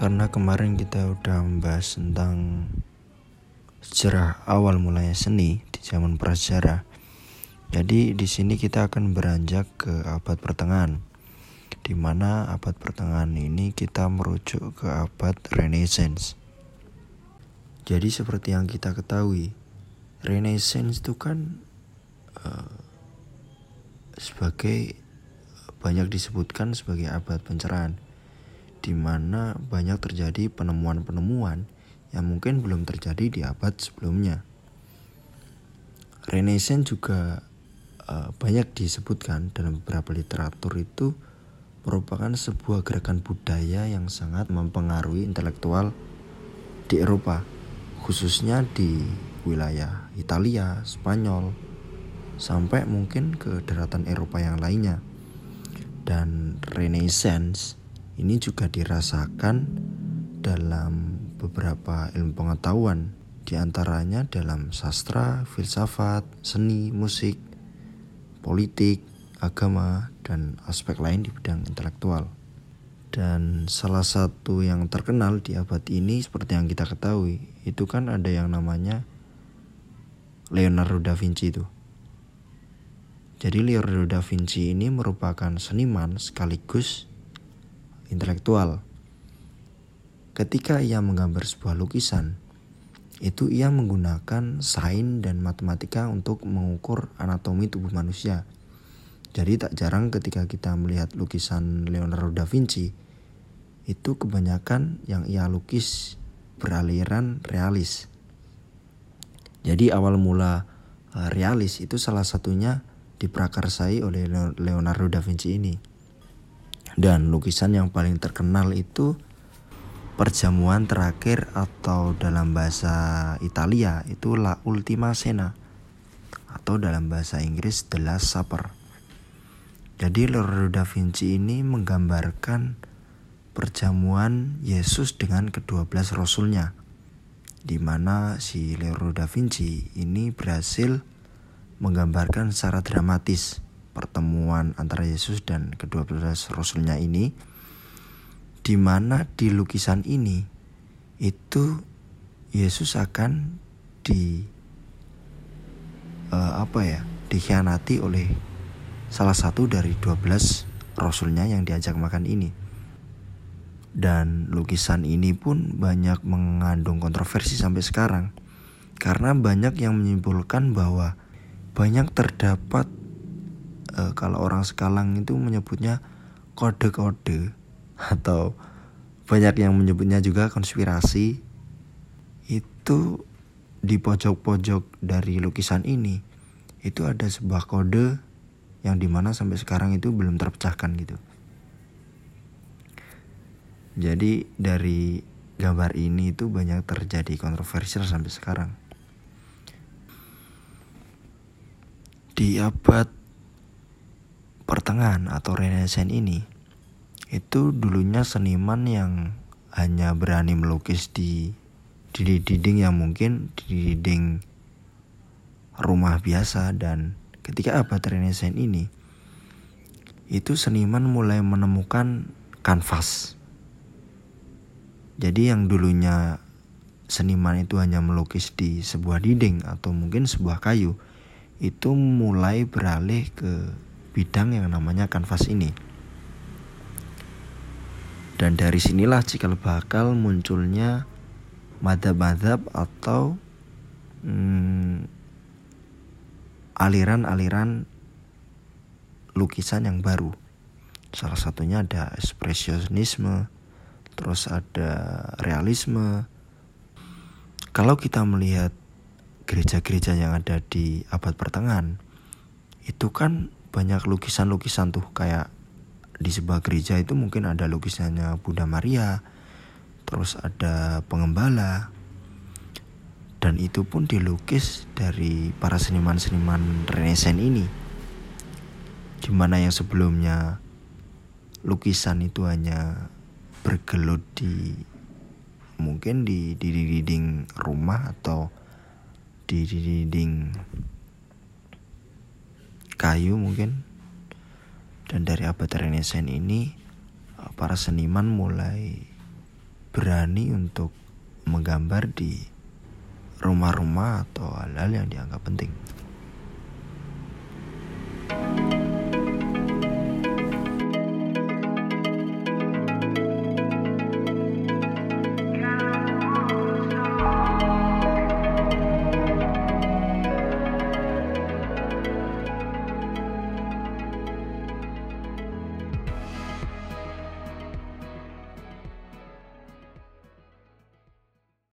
Karena kemarin kita udah membahas tentang sejarah awal mulanya seni di zaman prasejarah. Jadi di sini kita akan beranjak ke abad pertengahan. Di mana abad pertengahan ini kita merujuk ke abad Renaissance. Jadi seperti yang kita ketahui, Renaissance itu kan uh, sebagai banyak disebutkan sebagai abad pencerahan di mana banyak terjadi penemuan-penemuan yang mungkin belum terjadi di abad sebelumnya. Renaissance juga uh, banyak disebutkan dalam beberapa literatur itu merupakan sebuah gerakan budaya yang sangat mempengaruhi intelektual di Eropa, khususnya di wilayah Italia, Spanyol, sampai mungkin ke daratan Eropa yang lainnya. Dan Renaissance ini juga dirasakan dalam beberapa ilmu pengetahuan, di antaranya dalam sastra, filsafat, seni, musik, politik, agama, dan aspek lain di bidang intelektual. Dan salah satu yang terkenal di abad ini seperti yang kita ketahui, itu kan ada yang namanya Leonardo da Vinci itu. Jadi Leonardo da Vinci ini merupakan seniman sekaligus intelektual. Ketika ia menggambar sebuah lukisan, itu ia menggunakan sains dan matematika untuk mengukur anatomi tubuh manusia. Jadi tak jarang ketika kita melihat lukisan Leonardo da Vinci, itu kebanyakan yang ia lukis beraliran realis. Jadi awal mula eh, realis itu salah satunya diprakarsai oleh Leonardo da Vinci ini. Dan lukisan yang paling terkenal itu perjamuan terakhir atau dalam bahasa Italia itu La Ultima Cena atau dalam bahasa Inggris The Last Supper. Jadi Leonardo da Vinci ini menggambarkan perjamuan Yesus dengan kedua belas rasulnya di mana si Leonardo da Vinci ini berhasil menggambarkan secara dramatis pertemuan antara Yesus dan kedua belas rasulnya ini di mana di lukisan ini itu Yesus akan di uh, apa ya dikhianati oleh salah satu dari 12 rasulnya yang diajak makan ini. Dan lukisan ini pun banyak mengandung kontroversi sampai sekarang karena banyak yang menyimpulkan bahwa banyak terdapat uh, kalau orang sekalang itu menyebutnya kode-kode atau banyak yang menyebutnya juga konspirasi itu di pojok-pojok dari lukisan ini itu ada sebuah kode yang di mana sampai sekarang itu belum terpecahkan gitu. Jadi dari gambar ini itu banyak terjadi kontroversial sampai sekarang. Di abad pertengahan atau Renaissance ini itu dulunya seniman yang hanya berani melukis di di dinding yang mungkin di dinding rumah biasa dan ketika abad Renaissance ini itu seniman mulai menemukan kanvas. Jadi yang dulunya seniman itu hanya melukis di sebuah dinding atau mungkin sebuah kayu itu mulai beralih ke bidang yang namanya kanvas ini. Dan dari sinilah cikal bakal munculnya madhab-madhab atau hmm, aliran-aliran lukisan yang baru. Salah satunya ada ekspresionisme, terus ada realisme. Kalau kita melihat gereja-gereja yang ada di abad pertengahan, itu kan banyak lukisan-lukisan tuh kayak di sebuah gereja itu mungkin ada lukisannya Bunda Maria, terus ada pengembala, dan itu pun dilukis dari para seniman-seniman Renaissance ini. Di mana yang sebelumnya lukisan itu hanya bergelut di mungkin di di dinding rumah atau di dinding kayu mungkin dan dari abad Renaissance ini eh, para seniman mulai berani untuk menggambar di rumah-rumah atau hal-hal yang dianggap penting.